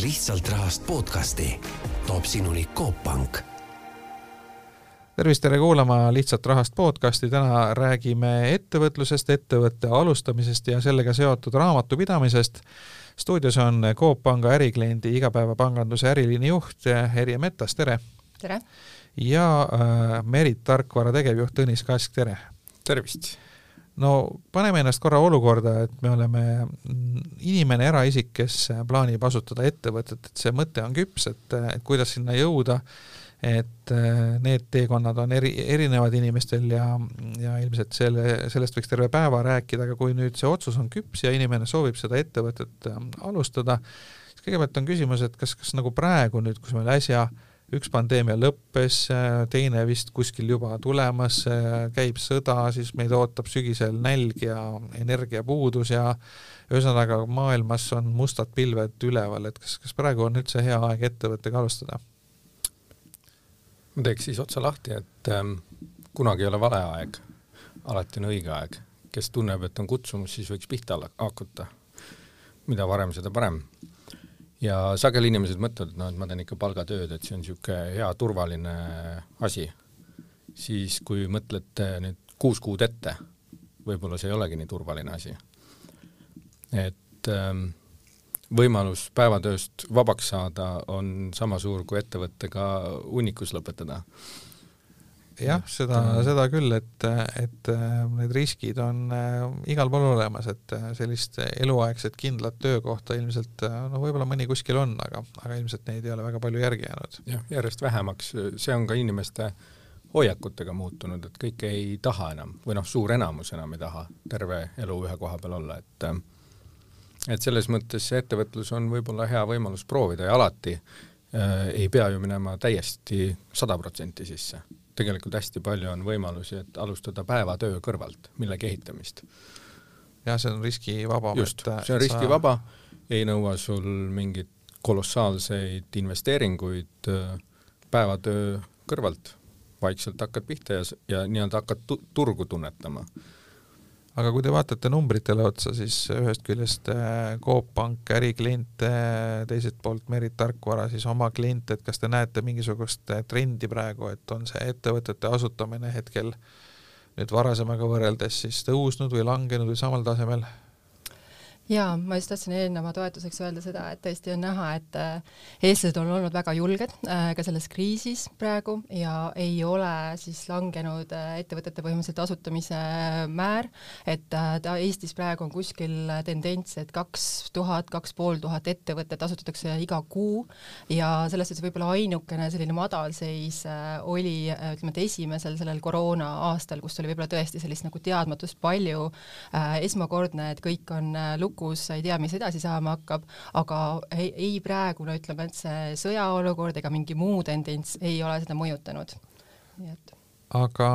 lihtsalt rahast podcasti toob sinuni Coop Pank tervist, tere kuulama Lihtsalt Rahast podcasti, täna räägime ettevõtlusest, ettevõtte alustamisest ja sellega seotud raamatupidamisest. stuudios on Coop Panga ärikliendi igapäevapanganduse äriliini juht Erje Metas, tere! tere! ja äh, Merit Tarkvara tegevjuht Tõnis Kask, tere! tervist! No paneme ennast korra olukorda, et me oleme inimene, eraisik, kes plaanib asutada ettevõtet, et see mõte on küps, et, et kuidas sinna jõuda äh,, et äh, need teekonnad on eri, erinevad inimestel ja, ja ilmselt selle, sellest võiks terve päeva rääkida, aga kui nüüd see otsus on küps ja inimene soovib seda ettevõtet äh, alustada, siis kõigepealt on küsimus, et kas, kas nagu praegu nüüd, kus meil äsja üks pandeemia lõppes, äh, teine vist kuskil juba tulemas, käib sõda, siis meid ootab sügisel nälg ja energiapuudus ja ühesõnaga maailmas on mustad pilved üleval, et kas, kas praegu on üldse hea aeg ettevõttega alustada? ma teeks siis otsa lahti, et ähm, kunagi ei ole vale aeg, alati on õige aeg. kes tunneb, et on kutsumus, siis võiks pihta hakata. mida varem, seda parem. Ja sageli inimesed mõtlevad, et noh, et ma teen ikka palgatööd, et see on niisugune hea turvaline asi. siis kui mõtlete nüüd kuus kuud ette, võib-olla see ei olegi nii turvaline asi. et ähm, võimalus päevatööst vabaks saada on sama suur kui ettevõttega hunnikus lõpetada. Jah, seda, seda küll, et, et need riskid on äh, igal pool olemas, et sellist eluaegset kindlat töökohta ilmselt noh, võib-olla mõni kuskil on, aga, aga ilmselt neid ei ole väga palju järgi jäänud. jah, järjest vähemaks, see on ka inimeste hoiakutega muutunud, et kõik ei taha enam või noh, suur enamus enam ei taha terve elu ühe koha peal olla, et äh, et selles mõttes see ettevõtlus on võib-olla hea võimalus proovida ja alati äh, ei pea ju minema täiesti sada protsenti sisse. Tegelikult hästi palju on võimalusi, et alustada päevatöö kõrvalt millegi ehitamist. jah, see on riskivaba. just, see on riskivaba sa..., ei nõua sul mingeid kolossaalseid investeeringuid, äh, päevatöö kõrvalt, vaikselt hakkad pihta ja, ja nii-öelda hakkad tu turgu tunnetama aga kui te vaatate numbritele otsa, siis ühest küljest äh, Coop Pank ärikliente, teiselt poolt Merit Tarkvara siis oma kliente, et kas te näete mingisugust äh, trendi praegu, et on see ettevõtete asutamine hetkel nüüd varasemaga võrreldes siis tõusnud või langenud või samal tasemel? Jaa, ma just tahtsin eelneva toetuseks öelda seda, et tõesti on näha, et äh, eestlased on olnud väga julged äh, ka selles kriisis praegu ja ei ole siis langenud äh, ettevõtete põhimõtteliselt asutamise määr, et ta Eestis praegu on kuskil tendents, et kaks tuhat, kaks pool tuhat ettevõtet asutatakse iga kuu ja selles suhtes võib-olla ainukene selline madalseis oli ütleme, et esimesel sellel koroona aastal, kus oli võib-olla tõesti sellist nagu teadmatust palju, esmakordne, et kõik on lukus, sa ei tea, mis edasi saama hakkab, aga ei, ei praegu no ütleme, et see sõjaolukord ega mingi muu tendents ei ole seda mõjutanud, nii et. Aga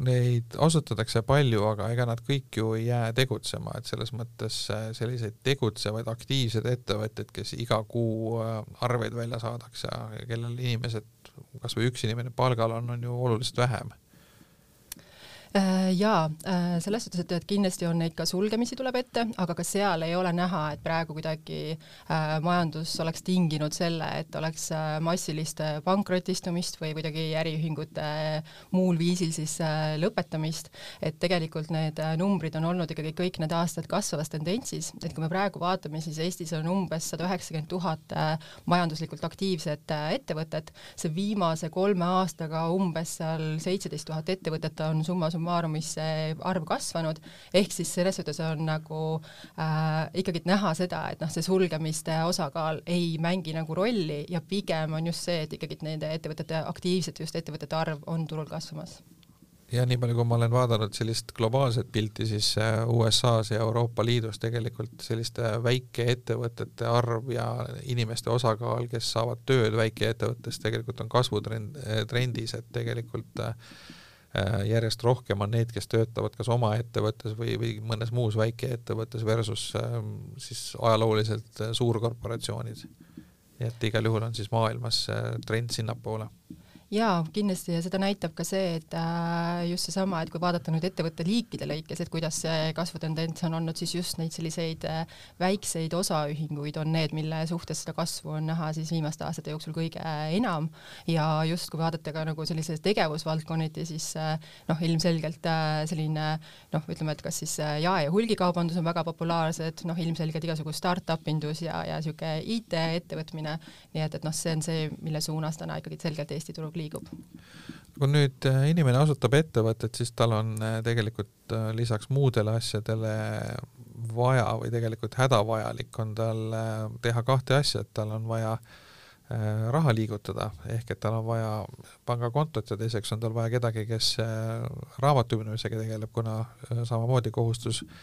neid asutatakse palju, aga ega nad kõik ju ei jää tegutsema, et selles mõttes äh, selliseid tegutsevaid aktiivseid ettevõtteid, kes iga kuu äh, arveid välja saadakse kellel inimesed, kas või üks inimene palgal on, on ju oluliselt vähem. Äh, jaa, äh, selles suhtes, et, et kindlasti on neid ka sulgemisi tuleb ette, aga ka seal ei ole näha, et praegu kuidagi äh, majandus oleks tinginud selle, et oleks äh, massilist pankrotistumist või kuidagi äriühingute äh, muul viisil siis äh, lõpetamist, et tegelikult need äh, numbrid on olnud ikkagi kõik need aastad kasvavas tendentsis, et kui me praegu vaatame, siis Eestis on umbes sada üheksakümmend tuhat äh, majanduslikult aktiivset äh, ettevõtet, see viimase kolme aastaga umbes seal seitseteist tuhat ettevõtet on summa summarumis see arv kasvanud, ehk siis selles suhtes on nagu äh, ikkagi näha seda, et noh, see sulgemiste osakaal ei mängi nagu rolli ja pigem on just see, et ikkagi nende ettevõtete, aktiivsete just ettevõtete arv on turul kasvamas. Ja nii palju, kui ma olen vaadanud sellist globaalset pilti, siis äh, USA-s ja Euroopa Liidus tegelikult selliste väikeettevõtete arv ja inimeste osakaal, kes saavad tööd väikeettevõttes, tegelikult on kasvutrend, trendis, et tegelikult äh, Äh, järjest rohkem on neid, kes töötavad kas oma ettevõttes või, või mõnes muus väikeettevõttes versus ähm, siis ajalooliselt äh, suurkorporatsioonid. nii et igal juhul on siis maailmas trend sinnapoole jaa, kindlasti ja seda näitab ka see, et äh, just seesama, et kui vaadata nüüd ettevõtte liikide lõikes, et kuidas see kasvutendents on olnud, siis just neid selliseid äh, väikseid osaühinguid on need, mille suhtes seda kasvu on näha siis viimaste aastate jooksul kõige enam. Ja just kui vaadata ka nagu sellises tegevusvaldkonniti, siis noh, ilmselgelt selline noh, ütleme, et kas siis jae- ja hulgikaubandus on väga populaarsed, noh ilmselgelt igasugu startup indus ja, ja niisugune IT-ettevõtmine, nii et, et noh, see on see, mille suunas täna ikkagi selgelt Eesti turg liigub. kui nüüd äh, inimene asutab ettevõtet, siis tal on äh, tegelikult äh, lisaks muudele asjadele vaja või tegelikult hädavajalik on tal teha kahte asja, et tal on vaja raha liigutada, ehk et tal on vaja pangakontot ja teiseks on tal vaja kedagi, kes raamatupidamisega tegeleb, kuna samamoodi kohustus äh,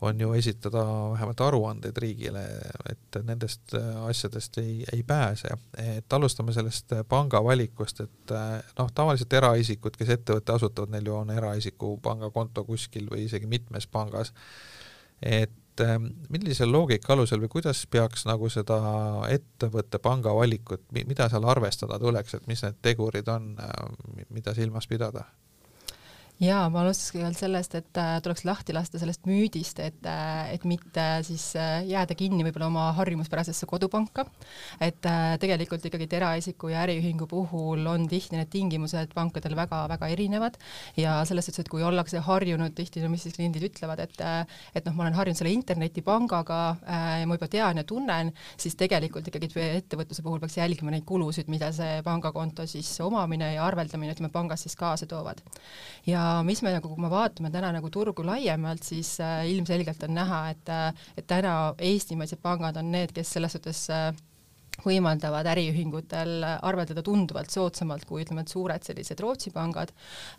on ju esitada vähemalt aruandeid riigile, et nendest äh, asjadest ei, ei pääse. et alustame sellest äh, panga valikust, et äh, noh, tavaliselt eraisikud, kes ettevõtte asutavad, neil ju on eraisiku pangakonto kuskil või isegi mitmes pangas. et millise loogika alusel või kuidas peaks nagu seda ettevõtte panga valikut, mida seal arvestada tuleks, et mis need tegurid on, mida silmas pidada? Jaa, ma alustaks kõigepealt sellest, et äh, tuleks lahti lasta sellest müüdist, et, äh, et mitte siis äh, jääda kinni võib-olla oma harjumuspärasesse kodupanka, et tegelikult ikkagi eraisiku ja äriühingu puhul on tihti need tingimused pankadel väga-väga erinevad ja selles suhtes, et kui ollakse harjunud tihti, no mis siis kliendid ütlevad, et et noh, ma olen harjunud selle internetipangaga ja ma juba tean ja tunnen, siis tegelikult ikkagi ettevõtluse puhul peaks jälgima neid kulusid, mida see pangakonto siis omamine ja arveldamine, ütleme, pangas siis kaasa toovad. ja mis me nagu, kui me vaatame täna nagu turgu laiemalt, siis äh, ilmselgelt on näha, et, äh, et täna eestimaised pangad on need, kes selles suhtes äh, võimaldavad äriühingutel arveldada tunduvalt soodsamalt kui ütleme, et suured sellised Rootsi pangad.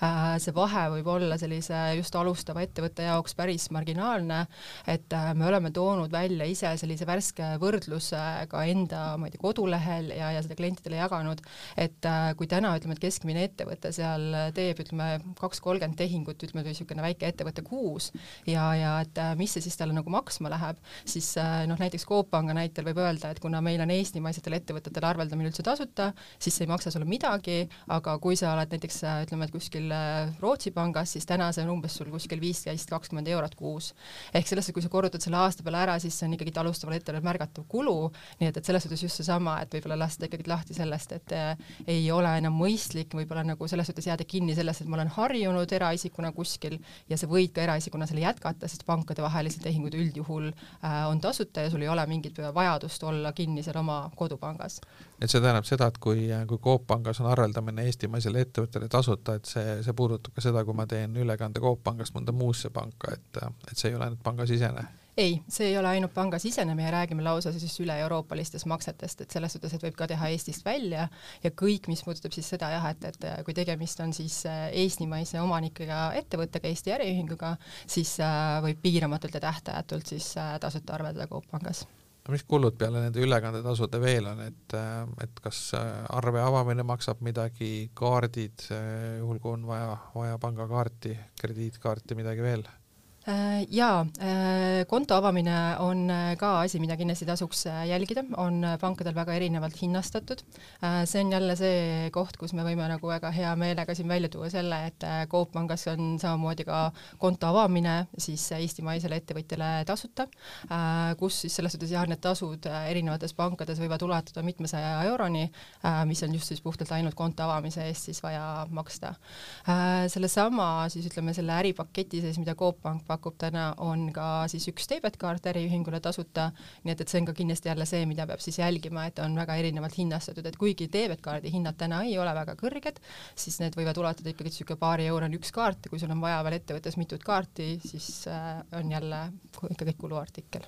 Äh, see vahe võib olla sellise just alustava ettevõtte jaoks päris marginaalne, et äh, me oleme toonud välja ise sellise värske võrdluse ka enda, ma ei tea, kodulehel ja, ja seda klientidele jaganud, et äh, kui täna ütleme, et keskmine ettevõte seal teeb, ütleme, kaks kolmkümmend tehingut, ütleme, niisugune väike ettevõte kuus ja, ja et mis see siis talle nagu maksma läheb, siis noh, näiteks Coop Panga näitel võib öelda, et kuna meil on Eestimaa eestimaistel ettevõtetel arveldamine üldse tasuta, siis see ei maksa sulle midagi, aga kui sa oled näiteks ütleme, et kuskil äh, Rootsi pangas, siis täna see on umbes sul kuskil viisteist, kakskümmend eurot kuus. ehk selles suhtes, kui sa korrutad selle aasta peale ära, siis see on ikkagi alustaval ettevõttel märgatav kulu, nii et, et selles suhtes just seesama, et võib-olla lasta ikkagi lahti sellest, et äh, ei ole enam mõistlik võib-olla nagu selles suhtes jääda kinni sellest, et ma olen harjunud eraisikuna kuskil ja sa võid ka eraisikuna selle jätkata, sest pankadevahelised tehingud üldjuhul äh, on tasuta ja sul ei ole mingit vajadust olla kinni seal oma kodupangas. et see tähendab seda, et kui, kui Coop pangas on arveldamine eestimaisele ettevõttele tasuta, et see, see puudutab ka seda, kui ma teen ülekande Coop pangast mõnda muusse panka, et, et see ei ole ainult pangasisene? ei, see ei ole ainult pangasisene, me räägime lausa siis üle-euroopalistest maksetest, et selles suhtes, et võib ka teha Eestist välja ja kõik, mis puudutab siis seda jah, et, et kui tegemist on siis äh, eestimaise omanikega ettevõttega, Eesti äriühinguga, siis äh, võib piiramatult ja tähtajatult siis äh, tasuta arveldada Coop pangas mis kulud peale nende ülekandetasude veel on, et, et kas arve avamine maksab midagi, kaardid, juhul kui on vaja, vaja pangakaarti, krediitkaarti, midagi veel? Äh, jaa, äh, konto avamine on äh, ka asi, mida kindlasti tasuks jälgida, on pankadel väga erinevalt hinnastatud. see on jälle see koht, kus me võime nagu väga hea meelega siin välja tuua selle, et Coop pangas on samamoodi ka konto avamine siis eestimaisele ettevõtjale tasuta, kus siis selles suhtes jah, need tasud erinevates pankades võivad ulatuda mitmesaja euroni, mis on just siis puhtalt ainult konto avamise eest siis vaja maksta. sellesama siis ütleme selle äripaketi sees, mida Coop pank pakub täna, on ka siis üks debetkaart äriühingule tasuta, nii et, et see on ka kindlasti jälle see, mida peab siis jälgima, et on väga erinevalt hinnastatud, et kuigi debetkaardi hinnad täna ei ole väga kõrged, siis need võivad ulatuda ikkagi niisugune paari euroni üks kaart. Kui sul on vaja veel ettevõttes mitut kaarti, siis äh, on jälle ikkagi kuluartikkel.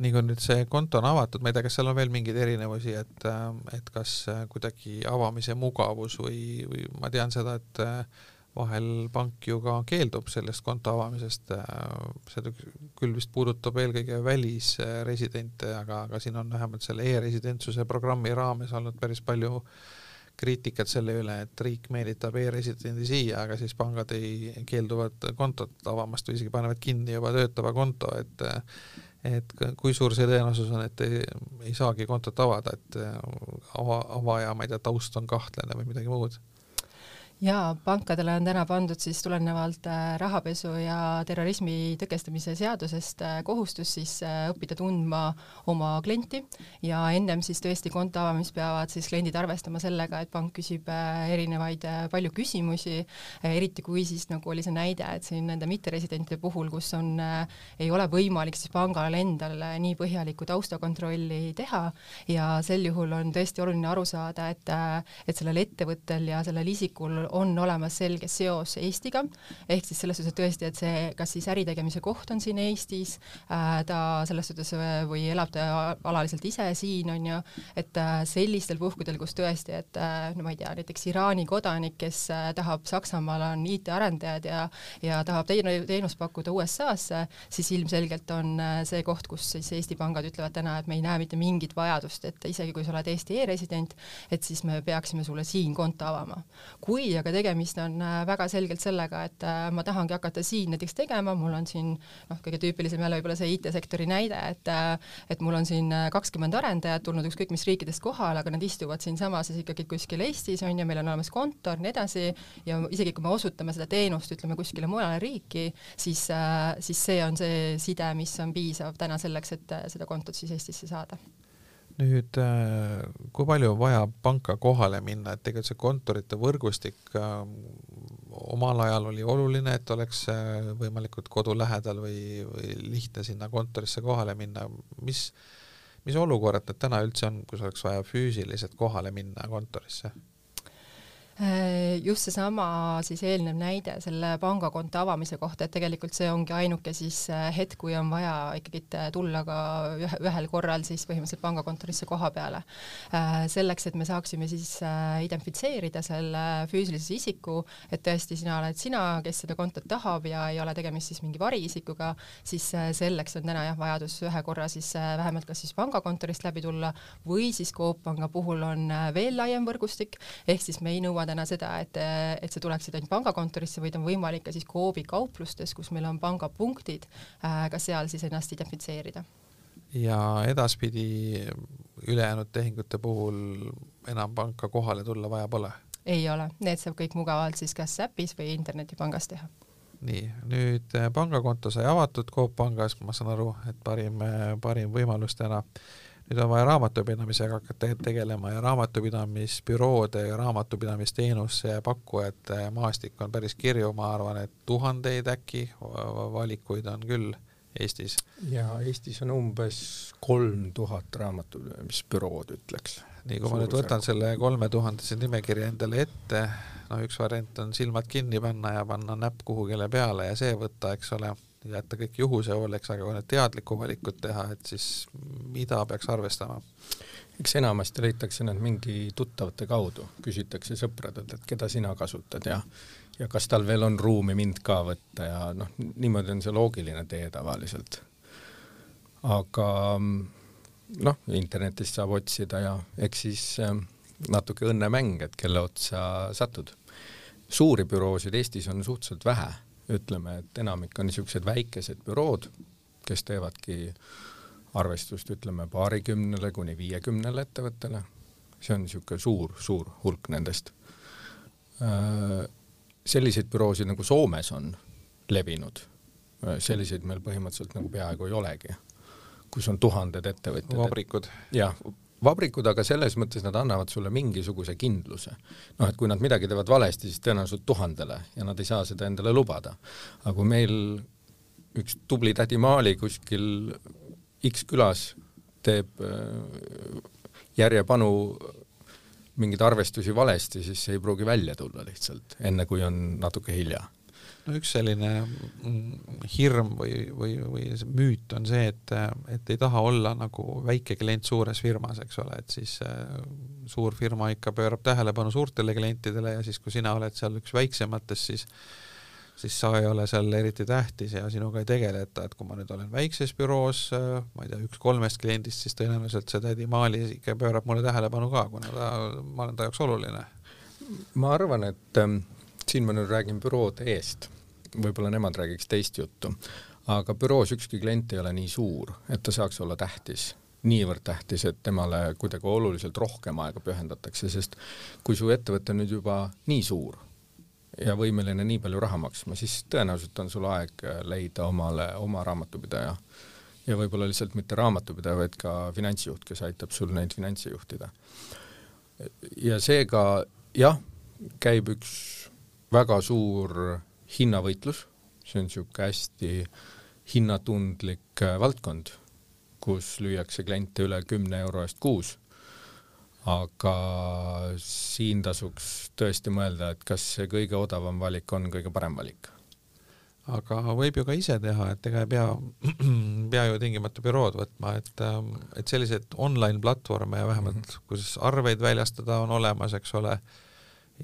Nii kui nüüd see konto on avatud, ma ei tea, kas seal on veel mingeid erinevusi, et, äh, et kas äh, kuidagi avamise mugavus või, või ma tean seda, et vahel pank ju ka keeldub sellest konto avamisest, see küll vist puudutab eelkõige välisresidente, aga, aga siin on vähemalt selle e-residentsuse programmi raames olnud päris palju kriitikat selle üle, et riik meelitab e-residendi siia, aga siis pangad ei, keelduvad kontot avamast või isegi panevad kinni juba töötava konto, et et kui suur see tõenäosus on, et ei, ei saagi kontot avada, et ava, avaja, ma ei tea, taust on kahtlane või midagi muud jaa, pankadele on täna pandud siis tulenevalt äh, rahapesu ja terrorismi tõkestamise seadusest äh, kohustus siis äh, õppida tundma oma klienti ja ennem siis tõesti konto avamist peavad siis kliendid arvestama sellega, et pank küsib erinevaid palju küsimusi, eriti kui siis nagu oli see näide, et siin nende mitteresidentide puhul, kus on, ei ole võimalik siis pangal endal nii põhjalikku taustakontrolli teha ja sel juhul on tõesti oluline aru saada, et, et sellel ettevõttel ja sellel isikul on olemas selge seos Eestiga, ehk siis selles suhtes, tõesti, et see, kas siis äritegemise koht on siin Eestis äh,, ta selles suhtes äh, või elab ta alaliselt ise siin, on ju, et äh, sellistel puhkudel, kus tõesti, et no ma ei tea, näiteks Iraani kodanik, kes tahab Saksamaal, on IT-arendajad ja ja tahab teenust pakkuda USA-sse, siis ilmselgelt on see koht, kus siis Eesti pangad ütlevad täna, et me ei näe mitte mingit vajadust, et isegi kui sa oled Eesti e-resident, et siis me peaksime sulle siin konto avama. kui aga tegemist on äh, väga selgelt sellega, et äh, ma tahangi hakata siin näiteks tegema, mul on siin noh, kõige tüüpilisem jälle võib-olla see IT-sektori näide, et äh, et mul on siin kakskümmend arendajat tulnud ükskõik mis riikidest kohale, aga nad istuvad siinsamas siis ikkagi kuskil Eestis on ju, meil on olemas kontor, nii edasi, ja isegi kui me osutame seda teenust, ütleme kuskile mujale riiki, siis, siis see on see side, mis on piisav täna selleks, et seda kontot siis Eestisse saada nüüd äh, kui palju on vaja panka kohale minna, et tegelikult see kontorite võrgustik äh, omal ajal oli oluline, et oleks äh, võimalikult kodu lähedal või, või lihtne sinna kontorisse kohale minna, mis, mis olukorrad need täna üldse on, kus oleks vaja füüsiliselt kohale minna kontorisse? Äh, just seesama siis eelnev näide selle pangakonto avamise kohta, et tegelikult see ongi ainuke siis äh, hetk, kui on vaja ikkagi tulla ka ühe, ühel korral siis põhimõtteliselt pangakontorisse koha peale. Äh, selleks, et me saaksime siis identifitseerida selle füüsilise isiku, et tõesti, sina oled sina, kes seda kontot tahab ja ei ole tegemist siis mingi variisikuga, siis selleks on täna jah, vajadus ühe korra siis vähemalt kas siis pangakontorist läbi tulla või siis Coop Panga puhul on veel laiem võrgustik, ehk siis me ei nõua täna seda, et, et sa tuleksid ainult pangakontorisse, vaid on võimalik ka siis Coopi kauplustes, kus meil on pangapunktid, äh, ka seal siis ennast identifitseerida. ja edaspidi ülejäänud tehingute puhul enam panka kohale tulla vaja pole? ei ole, need saab kõik mugavalt siis kas äpis või internetipangas teha nii, nüüd pangakonto sai avatud Coop pangas, ma saan aru, et parim, parim võimalus täna nüüd on vaja raamatupidamisega hakata tegelema ja raamatupidamisbüroode ja raamatupidamisteenuse pakkujate maastik on päris kirju, ma arvan, et tuhandeid äkki valikuid on küll Eestis. ja Eestis on umbes kolm tuhat raamatupidamisbürood, ütleks. nii, kui ma nüüd võtan selle kolme tuhandese nimekirja endale ette, no üks variant on silmad kinni panna ja panna näpp kuhugile peale ja see võtta, eks ole jätta kõik juhuse hooleks, aga kui need teadlikku valikut teha, et siis mida peaks arvestama? eks enamasti leitakse nad mingi tuttavate kaudu, küsitakse sõpradelt, et keda sina kasutad ja ja kas tal veel on ruumi mind ka võtta ja noh, niimoodi on see loogiline tee tavaliselt. aga noh, internetist saab otsida ja eks siis äh, natuke õnnemäng, et kelle otsa satud. suuri büroosid Eestis on suhteliselt vähe ütleme, et enamik on niisugused väikesed bürood, kes teevadki arvestust, ütleme paarikümnele kuni viiekümnele ettevõttele. see on niisugune suur, suur hulk nendest. Äh, selliseid büroosid nagu Soomes on levinud, äh, selliseid meil põhimõtteliselt nagu peaaegu ei olegi, kus on tuhanded ettevõtjad. vabrikud. jah, vabrikud, aga selles mõttes nad annavad sulle mingisuguse kindluse. noh, et kui nad midagi teevad valesti, siis tõenäoliselt tuhandele ja nad ei saa seda endale lubada. aga kui meil üks tubli tädi Maali kuskil X külas teeb äh, järjepanu mingeid arvestusi valesti, siis see ei pruugi välja tulla lihtsalt, enne kui on natuke hilja no üks selline mm, hirm või, või, või müüt on see, et, et ei taha olla nagu väike klient suures firmas, eks ole, et siis äh, suur firma ikka pöörab tähelepanu suurtele klientidele ja siis, kui sina oled seal üks väiksematest, siis siis sa ei ole seal eriti tähtis ja sinuga ei tegeleta, et kui ma nüüd olen väikses büroos, äh, ma ei tea, üks kolmest kliendist, siis tõenäoliselt see tädi Maali ikka pöörab mulle tähelepanu ka, kuna ta, ma olen ta jaoks oluline. ma arvan, et ähm, siin ma nüüd räägin büroode eest, võib-olla nemad räägiks teist juttu, aga büroos ükski klient ei ole nii suur, et ta saaks olla tähtis niivõrd tähtis, et temale kuidagi oluliselt rohkem aega pühendatakse, sest kui su ettevõte nüüd juba nii suur ja võimeline nii palju raha maksma, siis tõenäoliselt on sul aeg leida omale oma raamatupidaja. ja võib-olla lihtsalt mitte raamatupidaja, vaid ka finantsjuht, kes aitab sul neid finantse juhtida. ja seega jah, käib üks väga suur hinnavõitlus, see on niisugune hästi hinnatundlik valdkond kus lüüakse kliente üle kümne euro eest kuus. aga siin tasuks tõesti mõelda, et kas see kõige odavam valik on kõige parem valik aga võib ju ka ise teha, et ega ei pea, pea ju tingimata bürood võtma, et, et selliseid online platvorme ja vähemalt -hmm. kus arveid väljastada on olemas, eks ole,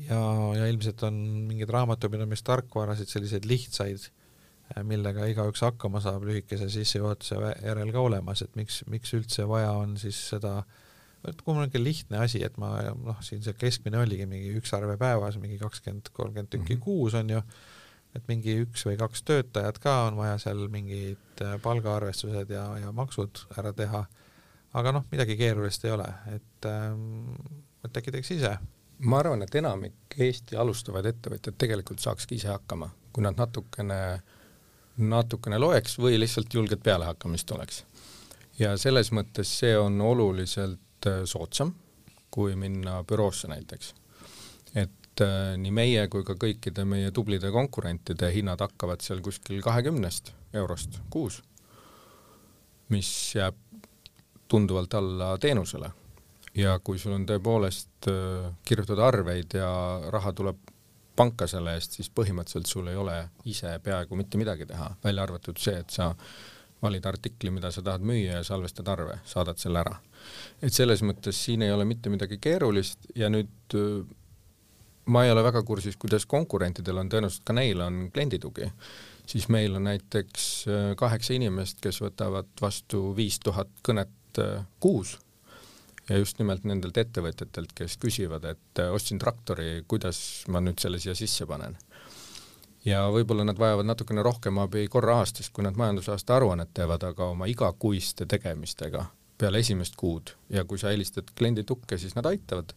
ja, ja ilmselt on mingeid raamatupidamistarkvarasid, selliseid lihtsaid Äh, millega igaüks hakkama saab lühikese sissejuhatuse järel ka olemas, et miks, miks üldse vaja on siis seda, et kui mul on niisugune lihtne asi, et ma noh, siin see keskmine oligi mingi üks arve päevas, mingi kakskümmend, kolmkümmend tükki mm -hmm. kuus on ju, et mingi üks või kaks töötajat ka on vaja seal mingid äh, palgaarvestused ja, ja maksud ära teha, aga noh, midagi keerulist ei ole, et, ähm, et äkki teeks ise ma arvan, et enamik Eesti alustavaid ettevõtjaid tegelikult saakski ise hakkama, kui nad natukene natukene loeks või lihtsalt julget pealehakkamist oleks. ja selles mõttes see on oluliselt äh, soodsam, kui minna büroosse näiteks. et äh, nii meie kui ka kõikide meie tublide konkurentide hinnad hakkavad seal kuskil kahekümnest eurost kuus, mis jääb tunduvalt alla teenusele. Ja kui sul on tõepoolest äh, kirjutada arveid ja raha tuleb panka selle eest, siis põhimõtteliselt sul ei ole ise peaaegu mitte midagi teha, välja arvatud see, et sa valid artikli, mida sa tahad müüa ja salvestad arve, saadad selle ära. et selles mõttes siin ei ole mitte midagi keerulist ja nüüd ma ei ole väga kursis, kuidas konkurentidel on, tõenäoliselt ka neil on klienditugi, siis meil on näiteks kaheksa inimest, kes võtavad vastu viis tuhat kõnet kuus ja just nimelt nendelt ettevõtjatelt, kes küsivad, et äh, ostsin traktori, kuidas ma nüüd selle siia sisse panen. ja võib-olla nad vajavad natukene rohkem abi korra aastas, kui nad majandusaasta aruannet teevad, aga oma igakuiste tegemistega peale esimest kuud ja kui sa helistad kliendi tukke, siis nad aitavad.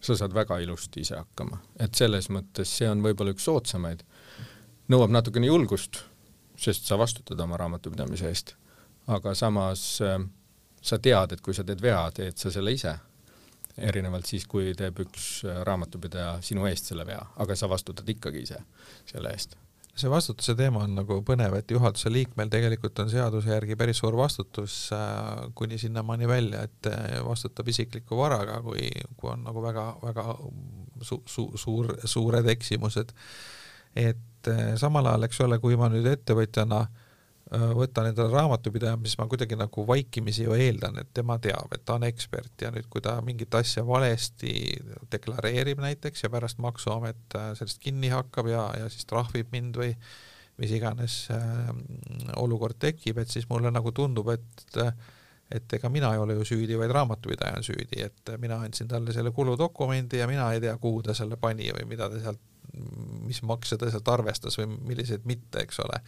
sa saad väga ilusti ise hakkama, et selles mõttes see on võib-olla üks soodsamaid, nõuab natukene julgust, sest sa vastutad oma raamatupidamise eest, aga samas äh, sa tead, et kui sa teed vea, teed sa selle ise. erinevalt siis, kui teeb üks äh, raamatupidaja sinu eest selle vea, aga sa vastutad ikkagi ise selle eest see vastutuse teema on nagu põnev, et juhatuse liikmel tegelikult on seaduse järgi päris suur vastutus äh, kuni sinnamaani välja, et äh, vastutab isikliku varaga, kui, kui on nagu väga-väga su, su, suur, suured eksimused. et samal ajal, eks ole, kui ma nüüd ettevõtjana Äh, võtan endale raamatupidaja, mis ma kuidagi nagu vaikimisi ju eeldan, et tema teab, et ta on ekspert ja nüüd, kui ta mingit asja valesti deklareerib näiteks ja pärast Maksuamet äh, sellest kinni hakkab ja, ja siis trahvib mind või mis iganes äh, olukord tekib, et siis mulle nagu tundub, et et ega mina ei ole ju süüdi, vaid raamatupidaja on süüdi, et mina andsin talle selle kuludokumendi ja mina ei tea, kuhu ta selle pani või mida ta sealt, mis makse ta sealt arvestas või milliseid mitte, eks ole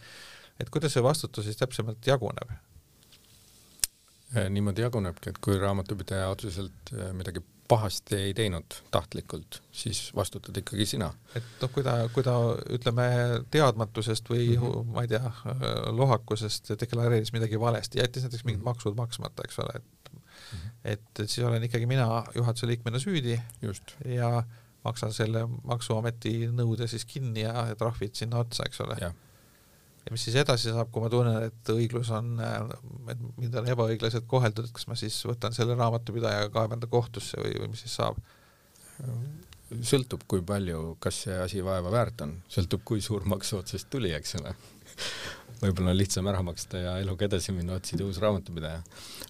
et kuidas see vastutus siis täpsemalt jaguneb? Äh, niimoodi jagunebki, et kui raamatupidaja otseselt äh, midagi pahasti ei teinud tahtlikult, siis vastutad ikkagi sina. et noh, kui ta, kui ta ütleme teadmatusest või mm -hmm. ma ei tea, lohakusest deklareeris midagi valesti, jättis näiteks mingid -hmm. maksud maksmata, eks ole, et mm -hmm. et, et siis olen ikkagi mina juhatuse liikmena süüdi Just. ja maksan selle Maksuameti nõude siis kinni ja, trahvid sinna otsa, eks ole ja mis siis edasi saab, kui ma tunnen, et õiglus on, et mind on ebaõiglaselt koheldud, et kas ma siis võtan selle raamatupidajaga kaevan ta kohtusse või, või mis siis saab? sõltub, kui palju, kas see asi vaeva väärt on, sõltub, kui suur maksu otsast tuli, eks ole võib-olla on lihtsam ära maksta ja eluga edasi minna, otsida uus raamatupidaja.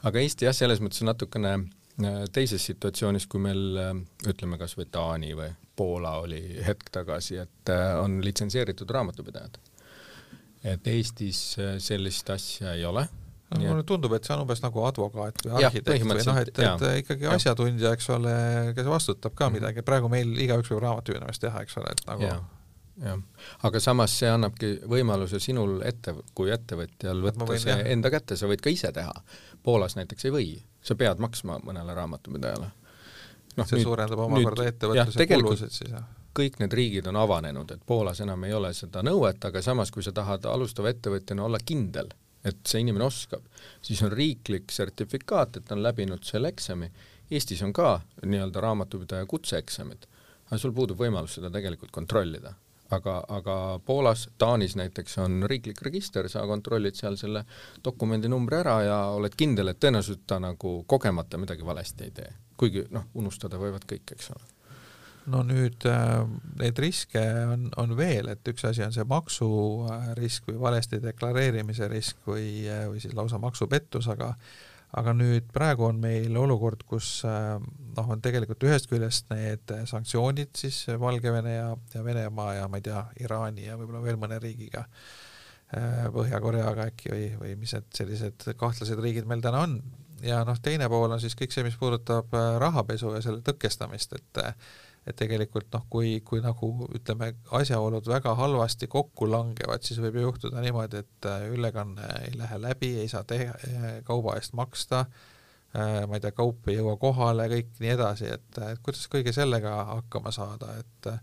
aga Eesti jah, selles mõttes on natukene äh, teises situatsioonis, kui meil äh, ütleme kas või Taani või Poola oli hetk tagasi, et äh, on litsenseeritud raamatupidajad et Eestis äh, sellist asja ei ole no mulle tundub, et see on umbes nagu advokaat või arhitekt või noh, et, et ikkagi ja. asjatundja, eks ole, kes vastutab ka mm -hmm. midagi, praegu meil igaüks võib raamatupidamist teha, eks ole, et nagu ja. jah, aga samas see annabki võimaluse sinul ette, kui ettevõtjal võtta võin, see jah. enda kätte, sa võid ka ise teha. Poolas näiteks ei või, sa pead maksma mõnele raamatupidajale. noh, see nüüd, suurendab omakorda ettevõtluse kulusid siis, jah? Kõik need riigid on avanenud, et Poolas enam ei ole seda nõuet, aga samas, kui sa tahad alustava ettevõtjana olla kindel, et see inimene oskab, siis on riiklik sertifikaat, et ta on läbinud selle eksami. Eestis on ka nii-öelda raamatupidaja kutseeksamid, aga sul puudub võimalus seda tegelikult kontrollida aga, aga Poolas, Taanis näiteks on riiklik register, sa kontrollid seal selle dokumendi numbri ära ja oled kindel, et tõenäoliselt ta nagu kogemata midagi valesti ei tee. kuigi noh, unustada võivad kõik, eks ole no nüüd äh, neid riske on, on veel, et üks asi on see maksurisk või valesti deklareerimise risk või, või siis lausa maksupettus, aga aga nüüd praegu on meil olukord, kus äh, noh, on tegelikult ühest küljest need sanktsioonid siis Valgevene ja, ja Venemaa ja ma ei tea, Iraani ja võib-olla veel mõne riigiga, äh, Põhja-Koreaga äkki või, või mis need sellised kahtlased riigid meil täna on. ja noh, teine pool on siis kõik see, mis puudutab äh, rahapesu ja selle tõkestamist, et et tegelikult noh, kui, kui nagu ütleme, asjaolud väga halvasti kokku langevad, siis võib ju juhtuda niimoodi, et äh, ülekanne ei lähe läbi, ei saa teha, äh, kauba eest maksta, äh, ma ei tea, kaup ei jõua kohale, kõik nii edasi, et, et kuidas kõige sellega hakkama saada, et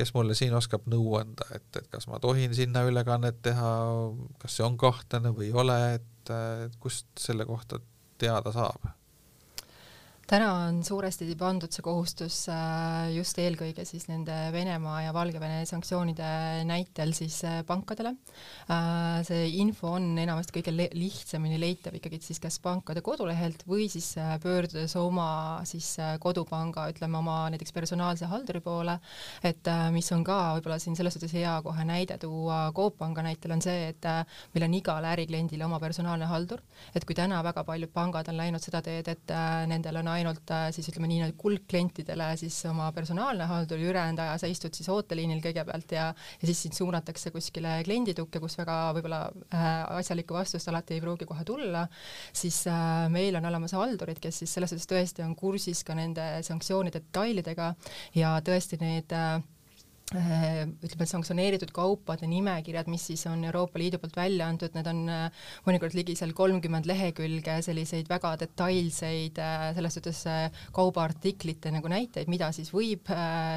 kes mulle siin oskab nõu anda, et, et kas ma tohin sinna ülekannet teha, kas see on kahtlane või ei ole, et, et kust selle kohta teada saab? Täna on suuresti pandud see kohustus äh, just eelkõige siis nende Venemaa ja Valgevene sanktsioonide näitel siis äh, pankadele. Äh, see info on enamasti kõige lihtsamini leitav ikkagi siis kas pankade kodulehelt või siis pöördudes oma siis kodupanga, ütleme oma näiteks personaalse halduri poole, et mis on ka võib-olla siin selles suhtes hea kohe näide tuua Coop Panga näitel on see, et meil on igale ärikliendile oma personaalne haldur, et kui täna väga paljud pangad on läinud seda teed, et nendel on ainult äh, siis ütleme nii, kuldklientidele siis oma personaalne haldur, ülejäänud aja sa istud siis ooteliinil kõigepealt ja, ja siis sind suunatakse kuskile klienditukke, kus väga võib-olla äh, asjalikku vastust alati ei pruugi kohe tulla, siis äh, meil on olemas haldurid, kes siis selles suhtes tõesti on kursis ka nende sanktsioonide detailidega ja tõesti need Äh, ütleme, sanktsioneeritud kaupade nimekirjad, mis siis on Euroopa Liidu poolt välja antud, need on äh, mõnikord ligi seal kolmkümmend lehekülge selliseid väga detailseid äh, selles suhtes kaubaartiklite nagu näiteid, mida siis võib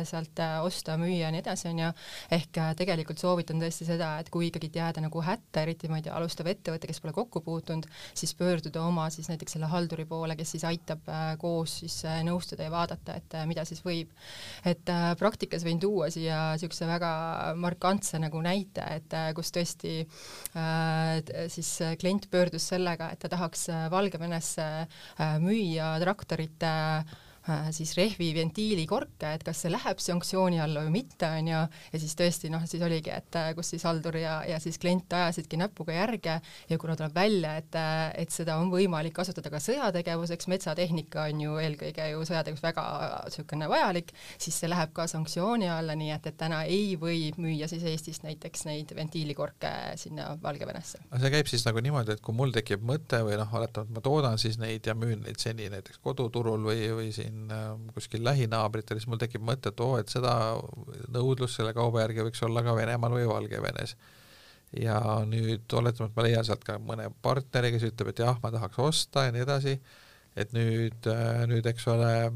sealt osta, müüa ja nii edasi, on ju, ehk tegelikult soovitan tõesti seda, et kui ikkagi jääda nagu hätta, eriti ma ei tea, alustav ettevõte, kes pole kokku puutunud, siis pöörduda oma siis näiteks selle halduri poole, kes siis aitab koos siis nõustada ja vaadata, et mida siis võib. et praktikas võin tuua siia niisuguse väga markantse nagu näite, et äh, kus tõesti äh, siis klient pöördus sellega, et ta tahaks äh, Valgevenesse äh, müüa traktorite äh, Äh, siis rehvi ventiilikorke, et kas see läheb sanktsiooni alla või mitte, on ju, ja siis tõesti noh, siis oligi, et äh, kus siis haldur ja, ja siis klient ajasidki näpuga järge ja kuna tuleb välja, et, äh, et seda on võimalik kasutada ka sõjategevuseks, metsatehnika on ju eelkõige ju sõjategevus väga niisugune vajalik, siis see läheb ka sanktsiooni alla, nii et, et täna ei või müüa siis Eestist näiteks neid ventiilikorke sinna Valgevenesse. aga see käib siis nagu niimoodi, et kui mul tekib mõte või noh, oletame, et ma toodan siis neid ja müün neid seni näiteks koduturul või, või siin siin äh, kuskil lähinaabritel, siis mul tekib mõte, et oo, et seda nõudlust selle kauba järgi võiks olla ka Venemaal või Valgevenes. ja nüüd oletame, et ma leian sealt ka mõne partneri, kes ütleb, et jah, ma tahaks osta ja nii edasi, et nüüd, äh, nüüd eks ole,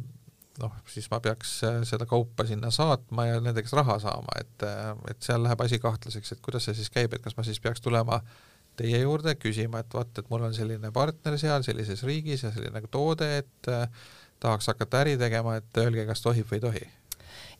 noh, siis ma peaks äh, seda kaupa sinna saatma ja nende käest raha saama, et, et seal läheb asi kahtlaseks, et kuidas see siis käib, et kas ma siis peaks tulema teie juurde küsima, et vaat, et mul on selline partner seal sellises riigis ja selline toode, et tahaks hakata äri tegema, et öelge, kas tohib või ei tohi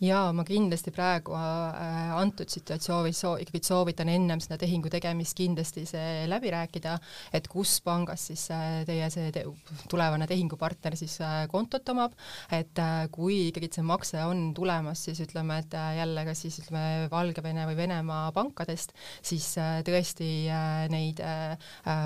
jaa, ma kindlasti praegu äh, antud situatsioonis soo-, ikkagi soovitan ennem seda tehingu tegemist kindlasti see läbi rääkida, et kus pangas siis äh, teie see te tulevane tehingupartner siis äh, kontot omab, et kui ikkagi see makse on tulemas, siis ütleme, et jälle kas siis ütleme Valgevene või Venemaa pankadest, siis tõesti neid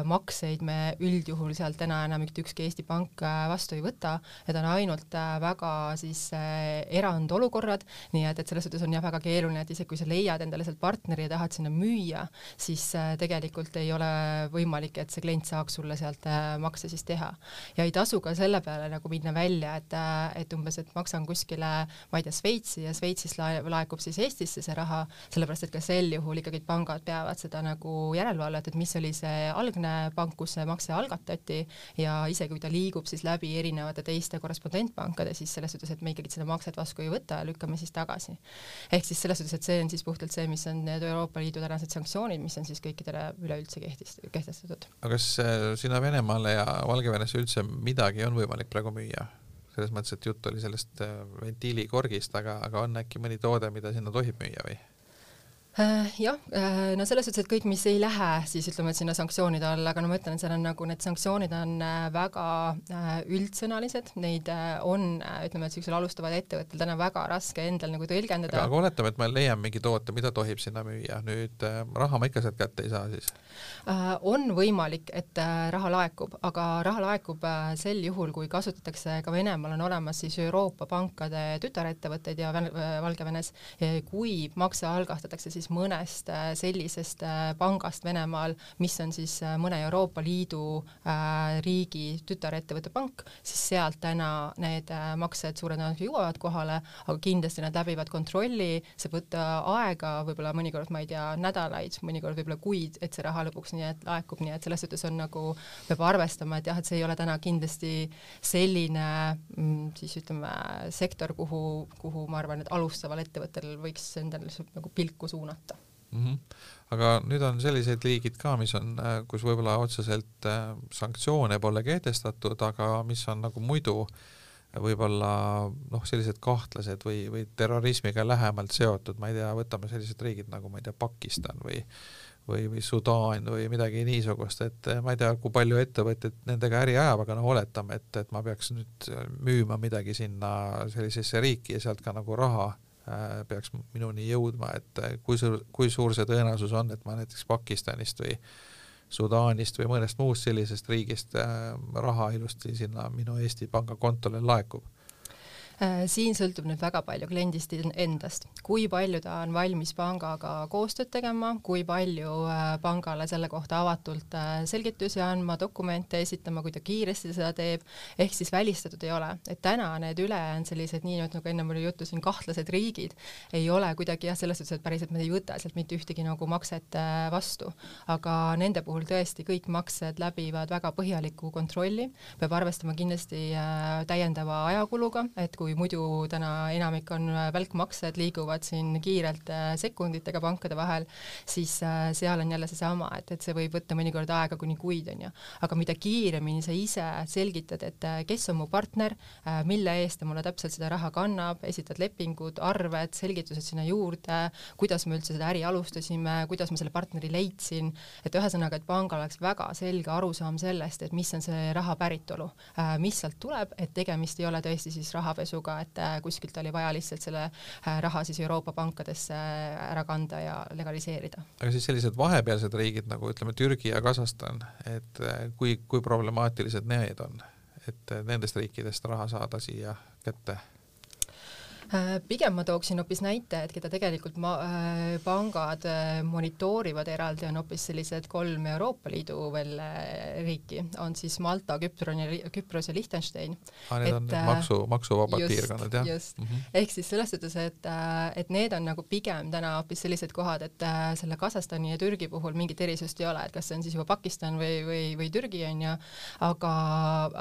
makseid me üldjuhul sealt täna enam mitte ükski Eesti pank vastu ei võta, need on ainult väga siis erandolukorrad, pangad, nii et, et selles suhtes on jah, väga keeruline, et isegi kui sa leiad endale sealt partneri ja tahad sinna müüa, siis äh, tegelikult ei ole võimalik, et see klient saaks sulle sealt äh, makse siis teha. ja ei tasu ka selle peale nagu minna välja, et, äh, et umbes, et maksan kuskile, ma ei tea, Šveitsi ja Šveitsist laekub siis Eestisse see raha, sellepärast et ka sel juhul ikkagi pangad peavad seda nagu järelevalvet, et mis oli see algne pank, kus see makse algatati ja isegi kui ta liigub siis läbi erinevate teiste korrespondentpankade, siis selles suhtes, et me ikkagi seda makset vastu ei võta ja lükkame siis tagasi. ehk siis selles suhtes, et see on siis puhtalt see, mis on need Euroopa Liidu tänased sanktsioonid, mis on siis kõikidele üleüldse kehtist-, kehtestatud. aga kas äh, sinna Venemaale ja Valgevenesse üldse midagi on võimalik praegu müüa? selles mõttes, et jutt oli sellest äh, ventiilikorgist, aga, aga on äkki mõni toode, mida sinna tohib müüa või? Äh, jah, äh, no selles suhtes, et kõik, mis ei lähe siis ütleme, et sinna sanktsioonide alla, aga no ma ütlen, et seal on nagu need sanktsioonid on äh, väga üldsõnalised, neid on, ütleme, et niisugusel alustaval ettevõttel täna väga raske endal nagu tõlgendada. aga oletame, et ma leian mingi toote, mida tohib sinna müüa, nüüd raha ma ikka sealt kätte ei saa siis? on võimalik, et raha laekub, aga raha laekub sel juhul, kui kasutatakse ka Venemaal on olemas siis Euroopa pankade tütarettevõtteid ja Valgevenes, kui makse algatatakse siis siis mõnest äh, sellisest äh, pangast Venemaal, mis on siis äh, mõne Euroopa Liidu riigi tütarettevõtte pank, siis sealt täna need maksed suure tõenäosusega jõuavad kohale, aga kindlasti nad läbivad kontrolli, see võtta aega, võib-olla mõnikord, ma ei tea, nädalaid, mõnikord võib-olla kuid, et see raha lõpuks nii et laekub, nii et selles suhtes on nagu, peab arvestama, et jah, et see ei ole täna kindlasti selline mm, siis ütleme, sektor, kuhu, kuhu ma arvan, et alustaval ettevõttel võiks endale nagu pilku suunata suunata mm. -hmm. aga nüüd on sellised liigid ka, mis on, äh, kus võib-olla otseselt äh, sanktsioone pole kehtestatud, aga mis on nagu muidu võib-olla noh, sellised kahtlased või, või terrorismiga lähemalt seotud, ma ei tea, võtame sellised riigid nagu ma ei tea, Pakistan või või, või Sudaan või midagi niisugust, et äh, ma ei tea, kui palju ettevõtted nendega äri ajab, aga noh, oletame, et, et ma peaks nüüd müüma midagi sinna sellisesse riiki ja sealt ka nagu raha Äh, peaks minuni jõudma, et äh, kui suur, kui suur see tõenäosus on, et ma näiteks Pakistanist või Sudaanist või mõnest muust sellisest riigist äh, raha ilusti sinna minu Eesti pangakontole laekub. Äh, siin sõltub nüüd väga palju kliendist endast, kui palju ta on valmis pangaga koostööd tegema, kui palju äh, pangale selle kohta avatult äh, selgitusi andma, dokumente esitama, kui ta kiiresti seda teeb, ehk siis välistatud ei ole, et täna need ülejäänud sellised nii nagu ennem oli juttu siin kahtlased riigid ei ole kuidagi jah, selles suhtes, et päriselt me ei võta sealt mitte ühtegi nagu makset vastu, aga nende puhul tõesti kõik maksed läbivad väga põhjaliku kontrolli, peab arvestama kindlasti täiendava ajakuluga, et kui kui muidu täna enamik on äh, välkmaksed, liiguvad siin kiirelt äh, sekunditega pankade vahel, siis äh, seal on jälle seesama, et, et see võib võtta mõnikord aega kuni kuid, on ju. aga mida kiiremini sa ise selgitad, et kes on mu partner, mille eest ta mulle täpselt seda raha kannab, esitad lepingud, arved, selgitused sinna juurde, kuidas me üldse seda äri alustasime, kuidas ma selle partneri leidsin, et ühesõnaga, et pangal oleks väga selge arusaam sellest, et mis on see raha päritolu, mis sealt tuleb, et tegemist ei ole tõesti siis rahapesu sisuga, et äh, kuskilt oli vaja lihtsalt selle äh, raha siis Euroopa pankadesse äh, ära kanda ja legaliseerida. aga siis sellised vahepealsed riigid nagu ütleme Türgi ja Kasahstan, et kui, kui problemaatilised need on, et nendest riikidest raha saada siia kätte? Äh, pigem ma tooksin hoopis näite, et keda tegelikult ma, äh, pangad äh, monitoorivad eraldi, on hoopis sellised kolm Euroopa Liidu veel riiki, on siis Malta, Küpron ja, Küpros ja Liechtenstein. aa, need et, on need maksu, maksuvabad piirkonnad, jah? just mm, -hmm. ehk siis selles suhtes, et, et need on nagu pigem täna hoopis sellised kohad, et selle Kasahstani ja Türgi puhul mingit erisust ei ole, et kas see on siis juba Pakistan või, või, või Türgi, on ju, aga,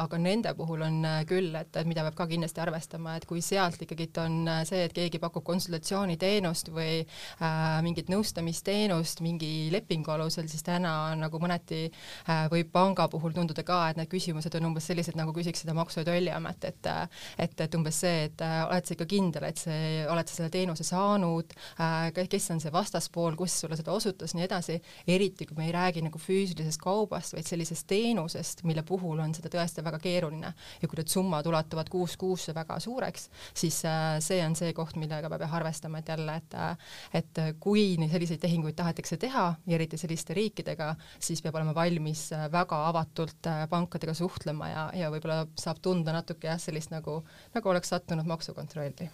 aga nende puhul on küll, et, et mida peab ka kindlasti arvestama, et kui sealt ikkagi on on äh, see, et keegi pakub konsultatsiooniteenust või äh, mingit nõustamisteenust mingi lepingu alusel, siis täna nagu mõneti äh, võib panga puhul tunduda ka, et need küsimused on umbes sellised, nagu küsiks seda Maksu- ja Tolliamet, et äh, et, et umbes see, et äh, oled sa ikka kindel, et see, oled sa selle teenuse saanud äh,, kes on see vastaspool, kus sulle seda osutas, nii edasi, eriti kui me ei räägi nagu füüsilisest kaubast, vaid sellisest teenusest, mille puhul on seda tõesti väga keeruline. Ja kui need summad ulatuvad kuus kuusse väga suureks, siis äh, see on see koht, millega peab jah arvestama, et jälle, et et kui selliseid tehinguid tahetakse teha ja eriti selliste riikidega, siis peab olema valmis väga avatult pankadega suhtlema ja, ja võib-olla saab tunda natuke jah, sellist nagu, nagu oleks sattunud maksukontrolli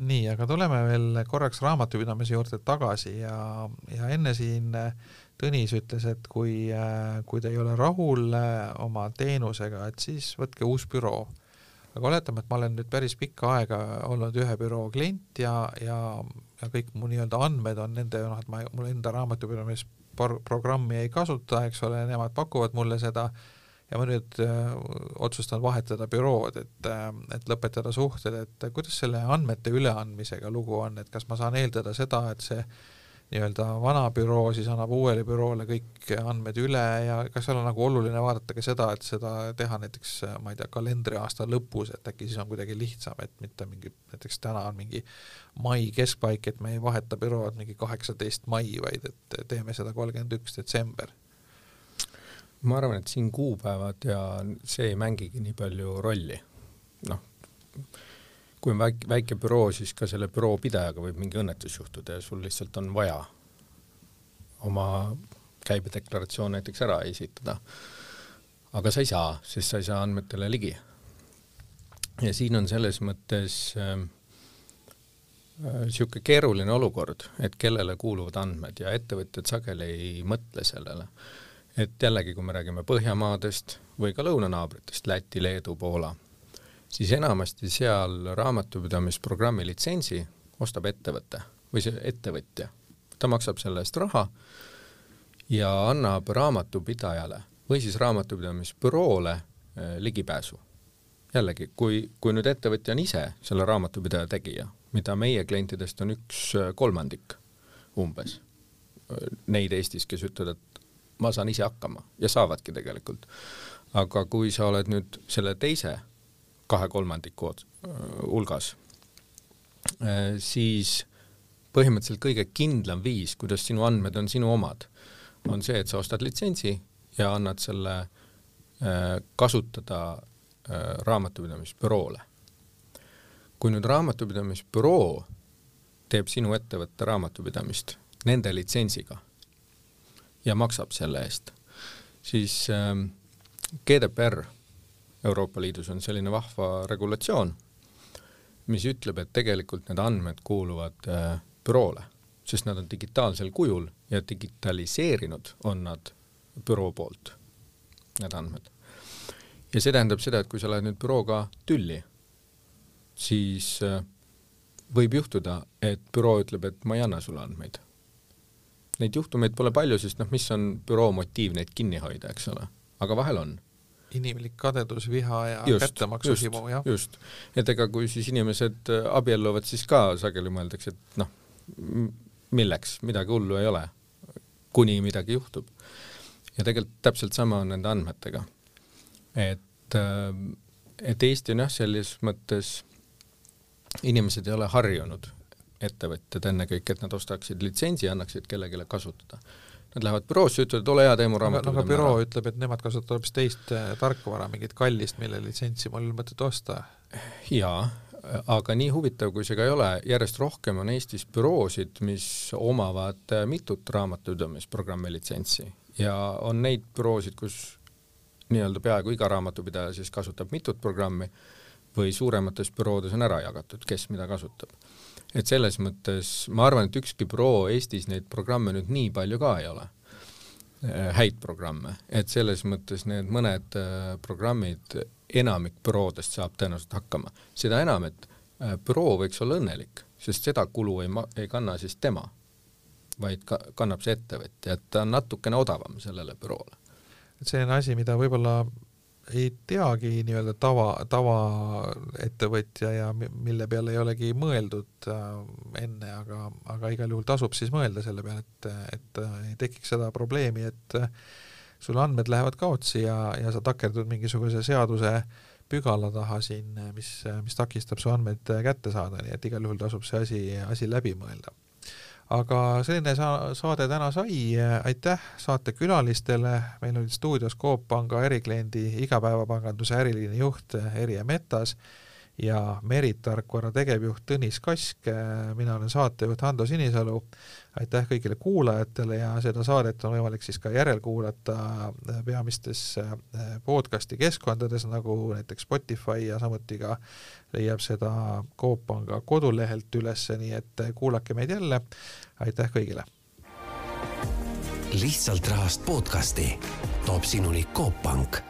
nii, aga tuleme veel korraks raamatupidamise juurde tagasi ja, ja enne siin Tõnis ütles, et kui, kui te ei ole rahul oma teenusega, et siis võtke uus büroo. Aga oletame, et ma olen nüüd päris pikka aega olnud ühe büroo klient ja, ja, ja kõik mu nii-öelda andmed on nende, noh, et ma, mul enda raamatupidamisprogrammi ei kasuta, eks ole, nemad pakuvad mulle seda ja ma nüüd äh, otsustan vahetada bürood, et äh,, et lõpetada suhted, et kuidas selle andmete üleandmisega lugu on, et kas ma saan eeldada seda, et see nii-öelda vana büroo siis annab uuele büroole kõik andmed üle ja kas seal on nagu oluline vaadata ka seda, et seda teha näiteks ma ei tea, kalendriaasta lõpus, et äkki siis on kuidagi lihtsam, et mitte mingi, näiteks täna on mingi mai keskpaik, et me ei vaheta bürood mingi kaheksateist mai, vaid et teeme seda kolmkümmend üks detsember ma arvan, et siin kuupäevad ja see ei mängigi nii palju rolli. noh, kui on väike, väike büroo, siis ka selle büroo pidajaga võib mingi õnnetus juhtuda ja sul lihtsalt on vaja oma käibedeklaratsioon näiteks ära esitada. aga sa ei saa, sest sa ei saa andmetele ligi. ja siin on selles mõttes niisugune äh, keeruline olukord, et kellele kuuluvad andmed ja ettevõtjad sageli ei mõtle sellele et jällegi, kui me räägime Põhjamaadest või ka lõunanaabritest, Läti, Leedu, Poola, siis enamasti seal raamatupidamisprogrammi litsentsi ostab ettevõte või see ettevõtja. ta maksab selle eest raha ja annab raamatupidajale või siis raamatupidamisbüroole eh, ligipääsu. jällegi, kui, kui nüüd ettevõtja on ise selle raamatupidaja tegija, mida meie klientidest on üks eh, kolmandik umbes, eh, neid Eestis, kes ütlevad, et ma saan ise hakkama ja saavadki tegelikult. aga kui sa oled nüüd selle teise kahe kolmandiku hulgas, siis põhimõtteliselt kõige kindlam viis, kuidas sinu andmed on sinu omad, on see, et sa ostad litsentsi ja annad selle kasutada raamatupidamisbüroole. kui nüüd raamatupidamisbüroo teeb sinu ettevõtte raamatupidamist nende litsentsiga ja maksab selle eest, siis ähm, GDPR Euroopa Liidus on selline vahva regulatsioon, mis ütleb, et tegelikult need andmed kuuluvad äh, büroole, sest nad on digitaalsel kujul ja digitaliseerinud on nad büroo poolt, need andmed. ja see tähendab seda, et kui sa lähed nüüd bürooga tülli, siis äh, võib juhtuda, et büroo ütleb, et ma ei anna sulle andmeid neid juhtumeid pole palju, sest noh, mis on büroo motiiv neid kinni hoida, eks ole, aga vahel on. Inimlik kadedus, viha ja kättemaksuhimu, jah. just, et ega kui siis inimesed äh, abielluvad, siis ka sageli mõeldakse, et noh, milleks, midagi hullu ei ole, kuni midagi juhtub. ja tegelikult täpselt sama on nende andmetega. et, äh, et Eesti on jah, selles mõttes inimesed ei ole harjunud ettevõtjad ennekõike, et nad ostaksid litsentsi ja annaksid kellelegi kasutada. Nad lähevad büroosse, ütlevad, ole hea, tee mu raamatut. aga büroo ära. ütleb, et nemad kasutavad hoopis teist äh, tarkvara, mingit kallist, mille litsentsi mul mõtet osta. jaa, aga nii huvitav, kui see ka ei ole, järjest rohkem on Eestis büroosid, mis omavad äh, mitut raamatupidamisprogrammi litsentsi ja on neid büroosid, kus nii-öelda peaaegu iga raamatupidaja siis kasutab mitut programmi või suuremates büroodes on ära jagatud, kes mida kasutab et selles mõttes ma arvan, et ükski büroo Eestis neid programme nüüd nii palju ka ei ole, äh, häid programme, et selles mõttes need mõned äh, programmid, enamik büroodest saab tõenäoliselt hakkama. seda enam, et äh, büroo võiks olla õnnelik, sest seda kulu ei ma-, ei kanna siis tema, vaid ka-, kannab see ettevõtja, et ta on natukene odavam sellele büroole. et see on asi, mida võib-olla ei teagi nii-öelda tava, tavaettevõtja ja mille peale ei olegi mõeldud äh, enne, aga, aga igal juhul tasub siis mõelda selle peale, et, et äh, ei tekiks seda probleemi, et äh, sul andmed lähevad kaotsi ja, ja sa takerdud mingisuguse seaduse pügala taha siin, mis, mis takistab su andmeid kätte saada, nii et igal juhul tasub see asi, asi läbi mõelda aga selline sa-, saade täna sai, aitäh saatekülalistele, meil olid stuudios Coop Panga ärikliendi igapäevapanganduse äriliini juht Erje Metas ja Merit tarkvara tegevjuht Tõnis Kask, mina olen saatejuht Hando Sinisalu, aitäh kõigile kuulajatele ja seda saadet on võimalik siis ka järelkuulata peamistes podcasti keskkondades, nagu näiteks Spotify ja samuti ka leiab seda Coop Panga kodulehelt üles, nii et kuulake meid jälle, aitäh kõigile! lihtsalt rahast podcasti toob sinuni Coop Pank